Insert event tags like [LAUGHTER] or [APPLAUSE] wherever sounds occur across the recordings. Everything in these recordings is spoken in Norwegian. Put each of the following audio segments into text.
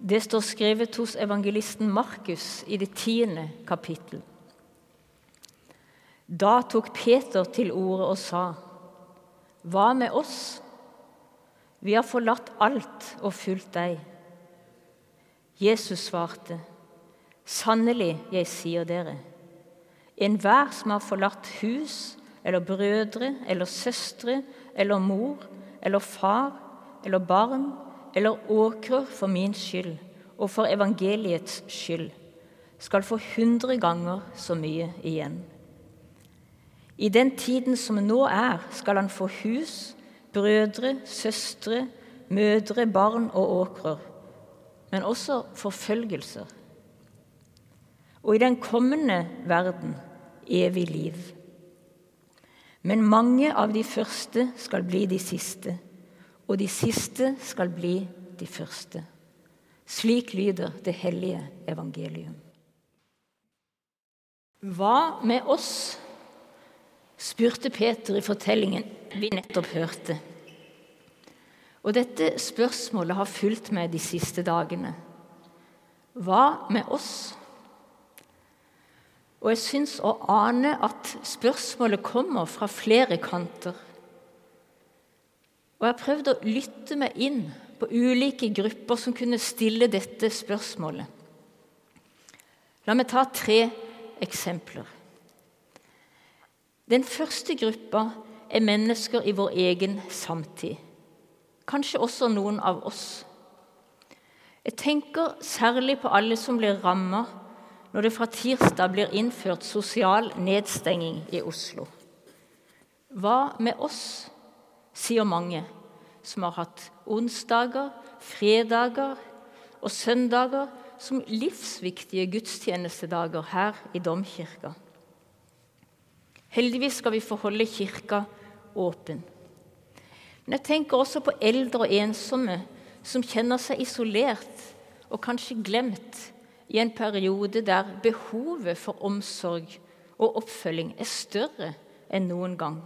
Det står skrevet hos evangelisten Markus i det tiende kapittel. Da tok Peter til orde og sa, Hva med oss? Vi har forlatt alt og fulgt deg. Jesus svarte, Sannelig, jeg sier dere, enhver som har forlatt hus eller brødre eller søstre eller mor eller far eller barn eller åkrer for min skyld og for evangeliets skyld, skal få hundre ganger så mye igjen. I den tiden som nå er, skal han få hus, brødre, søstre, mødre, barn og åkrer, men også forfølgelser. Og i den kommende verden evig liv. Men mange av de første skal bli de siste og de siste skal bli de første. Slik lyder det hellige evangelium. Hva med oss? spurte Peter i fortellingen vi nettopp hørte. Og dette spørsmålet har fulgt meg de siste dagene. Hva med oss? Og jeg syns å ane at spørsmålet kommer fra flere kanter. Og jeg har prøvd å lytte meg inn på ulike grupper som kunne stille dette spørsmålet. La meg ta tre eksempler. Den første gruppa er mennesker i vår egen samtid. Kanskje også noen av oss. Jeg tenker særlig på alle som blir ramma når det fra tirsdag blir innført sosial nedstenging i Oslo. Hva med oss? Sier mange, som har hatt onsdager, fredager og søndager som livsviktige gudstjenestedager her i domkirka. Heldigvis skal vi få holde kirka åpen. Men jeg tenker også på eldre og ensomme som kjenner seg isolert og kanskje glemt i en periode der behovet for omsorg og oppfølging er større enn noen gang.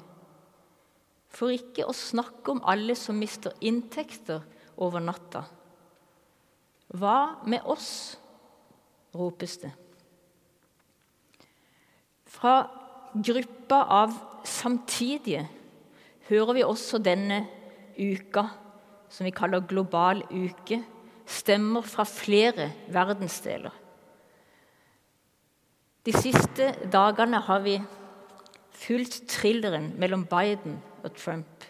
For ikke å snakke om alle som mister inntekter over natta. Hva med oss? ropes det. Fra gruppa av samtidige hører vi også denne uka, som vi kaller global uke, stemmer fra flere verdensdeler. De siste dagene har vi fulgt thrilleren mellom Biden og Trump.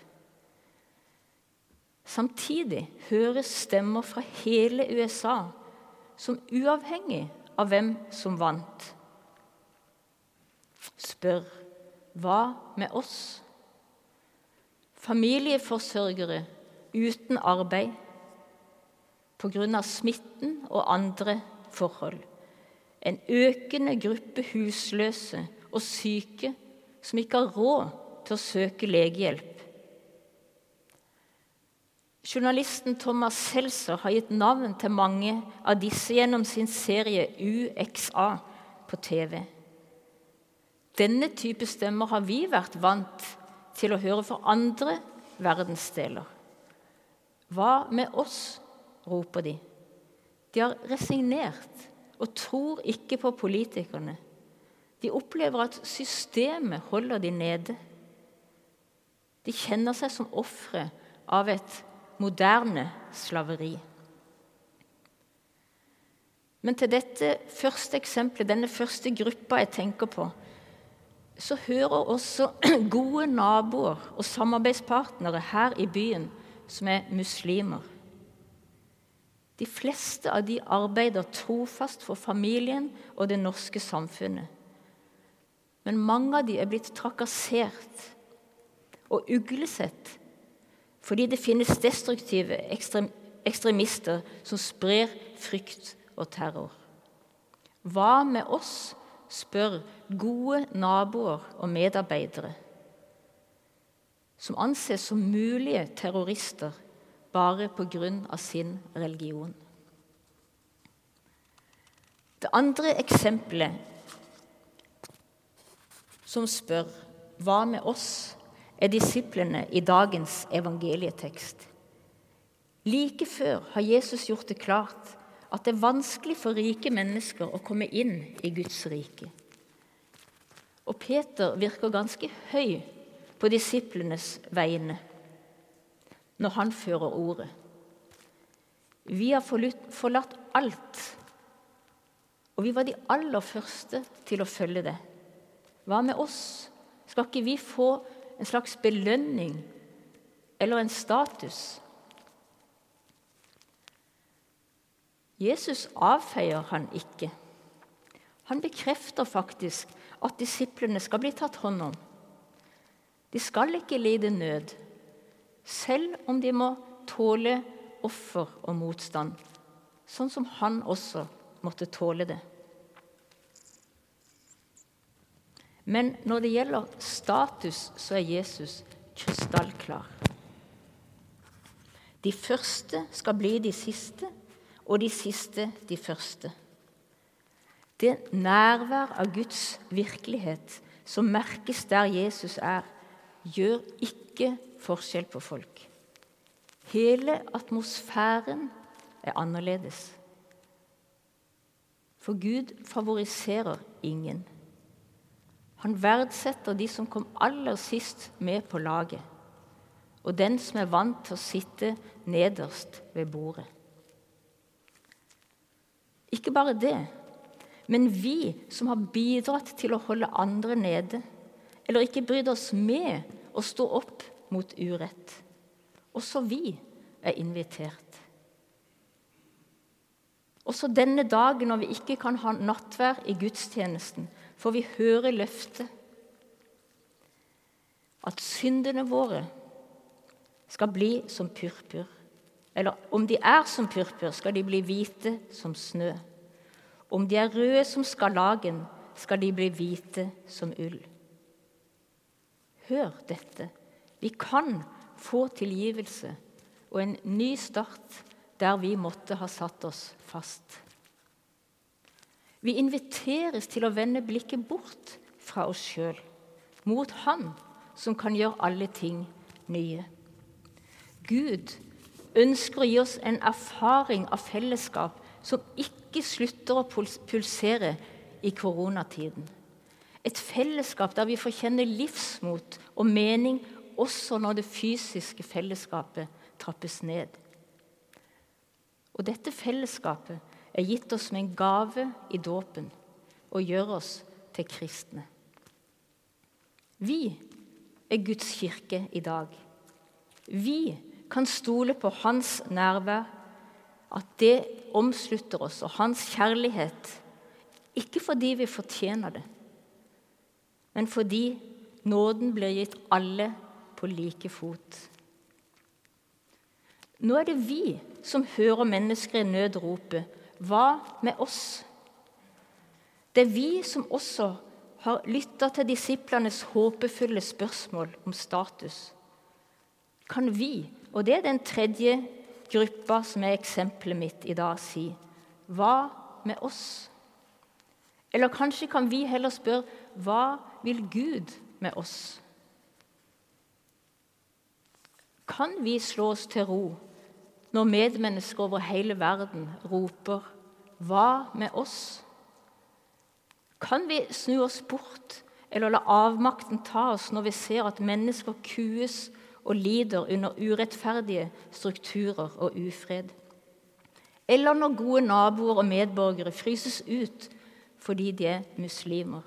Samtidig høres stemmer fra hele USA som uavhengig av hvem som vant. Spør hva med oss? Familieforsørgere uten arbeid pga. smitten og andre forhold. En økende gruppe husløse og syke som ikke har råd til å søke legehjelp. Journalisten Thomas Seltzer har gitt navn til mange av disse gjennom sin serie UXA på TV. Denne type stemmer har vi vært vant til å høre for andre verdensdeler. Hva med oss? roper de. De har resignert og tror ikke på politikerne. De opplever at systemet holder de nede. De kjenner seg som ofre av et moderne slaveri. Men til dette første eksempelet, denne første gruppa jeg tenker på, så hører også [CLEARS THROAT] gode naboer og samarbeidspartnere her i byen som er muslimer. De fleste av de arbeider trofast for familien og det norske samfunnet. Men mange av de er blitt trakassert og uglesett fordi det finnes destruktive ekstremister som sprer frykt og terror. Hva med oss, spør gode naboer og medarbeidere som anses som mulige terrorister bare pga. sin religion. Det andre eksempelet som spør hva med oss, er disiplene i dagens evangelietekst. Like før har Jesus gjort det klart at det er vanskelig for rike mennesker å komme inn i Guds rike. Og Peter virker ganske høy på disiplenes vegne når han fører ordet. Vi har forlatt alt, og vi var de aller første til å følge det. Hva med oss? Skal ikke vi få en slags belønning eller en status? Jesus avfeier han ikke. Han bekrefter faktisk at disiplene skal bli tatt hånd om. De skal ikke lide nød, selv om de må tåle offer og motstand, sånn som han også måtte tåle det. Men når det gjelder status, så er Jesus krystallklar. De første skal bli de siste, og de siste de første. Det nærvær av Guds virkelighet som merkes der Jesus er, gjør ikke forskjell på folk. Hele atmosfæren er annerledes. For Gud favoriserer ingen. Han verdsetter de som kom aller sist med på laget, og den som er vant til å sitte nederst ved bordet. Ikke bare det, men vi som har bidratt til å holde andre nede, eller ikke brydd oss med å stå opp mot urett. Også vi er invitert. Også denne dagen når vi ikke kan ha nattvær i gudstjenesten, får vi hører løftet at syndene våre skal bli som purpur. Eller om de er som purpur, skal de bli hvite som snø. Om de er røde som skarlagen, skal de bli hvite som ull. Hør dette. Vi kan få tilgivelse og en ny start der vi måtte ha satt oss fast. Vi inviteres til å vende blikket bort fra oss sjøl, mot Han som kan gjøre alle ting nye. Gud ønsker å gi oss en erfaring av fellesskap som ikke slutter å pulsere i koronatiden. Et fellesskap der vi får kjenne livsmot og mening også når det fysiske fellesskapet trappes ned. Og dette fellesskapet er gitt oss med en gave i dåpen og gjør oss til kristne. Vi er Guds kirke i dag. Vi kan stole på Hans nærvær, at det omslutter oss, og Hans kjærlighet. Ikke fordi vi fortjener det, men fordi nåden blir gitt alle på like fot. Nå er det vi som hører mennesker i nød rope 'Hva med oss?' Det er vi som også har lytta til disiplenes håpefulle spørsmål om status. Kan vi og det er den tredje gruppa som er eksempelet mitt i dag, si. Hva med oss? Eller kanskje kan vi heller spørre hva vil Gud med oss? Kan vi slå oss til ro når medmennesker over hele verden roper 'Hva med oss?' Kan vi snu oss bort eller la avmakten ta oss når vi ser at mennesker kues og lider under urettferdige strukturer og ufred. Eller når gode naboer og medborgere fryses ut fordi de er muslimer.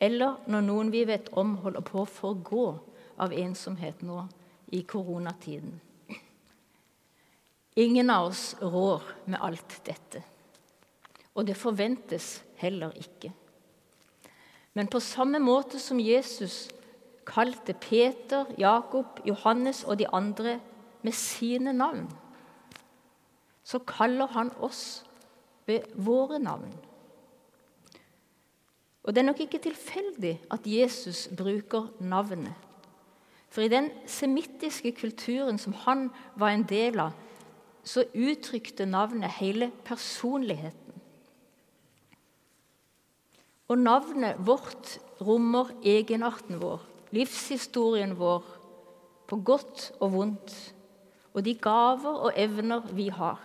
Eller når noen vi vet om, holder på å forgå av ensomhet nå i koronatiden. Ingen av oss rår med alt dette. Og det forventes heller ikke. Men på samme måte som Jesus kalte Peter, Jakob, Johannes og de andre med sine navn, så kaller han oss ved våre navn. Og Det er nok ikke tilfeldig at Jesus bruker navnet. For i den semittiske kulturen som han var en del av, så uttrykte navnet hele personligheten. Og navnet vårt rommer egenarten vår livshistorien vår, på godt og vondt, og de gaver og evner vi har.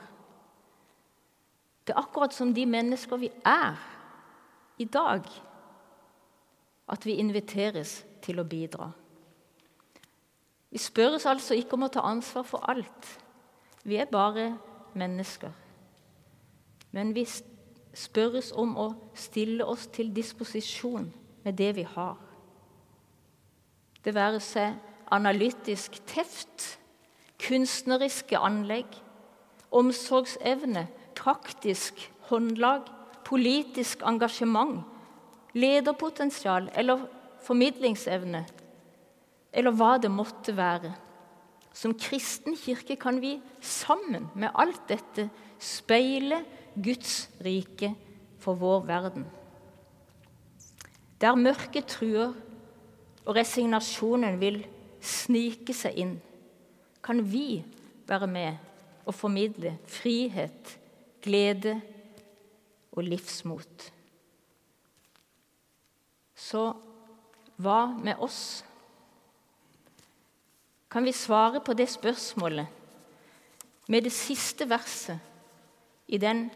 Det er akkurat som de mennesker vi er i dag, at vi inviteres til å bidra. Vi spørres altså ikke om å ta ansvar for alt. Vi er bare mennesker. Men vi spørres om å stille oss til disposisjon med det vi har. Det være seg analytisk teft, kunstneriske anlegg, omsorgsevne, praktisk håndlag, politisk engasjement, lederpotensial eller formidlingsevne, eller hva det måtte være. Som kristen kirke kan vi sammen med alt dette speile Guds rike for vår verden. Der mørket truer og resignasjonen vil snike seg inn, kan vi være med og formidle frihet, glede og livsmot. Så hva med oss? Kan vi svare på det spørsmålet med det siste verset i den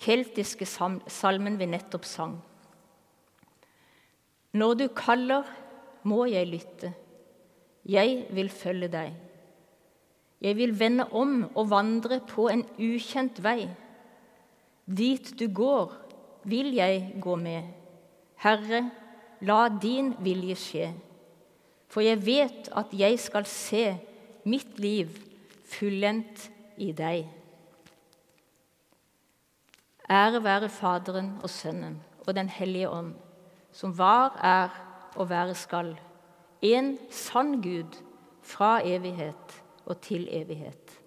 keltiske salmen vi nettopp sang? Når du kaller, må jeg lytte. Jeg vil følge deg. Jeg vil vende om og vandre på en ukjent vei. Dit du går, vil jeg gå med. Herre, la din vilje skje. For jeg vet at jeg skal se mitt liv fullendt i deg. Ære være Faderen og Sønnen og Den hellige ånd, som var, er og være skal, en sann Gud fra evighet og til evighet.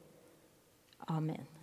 Amen.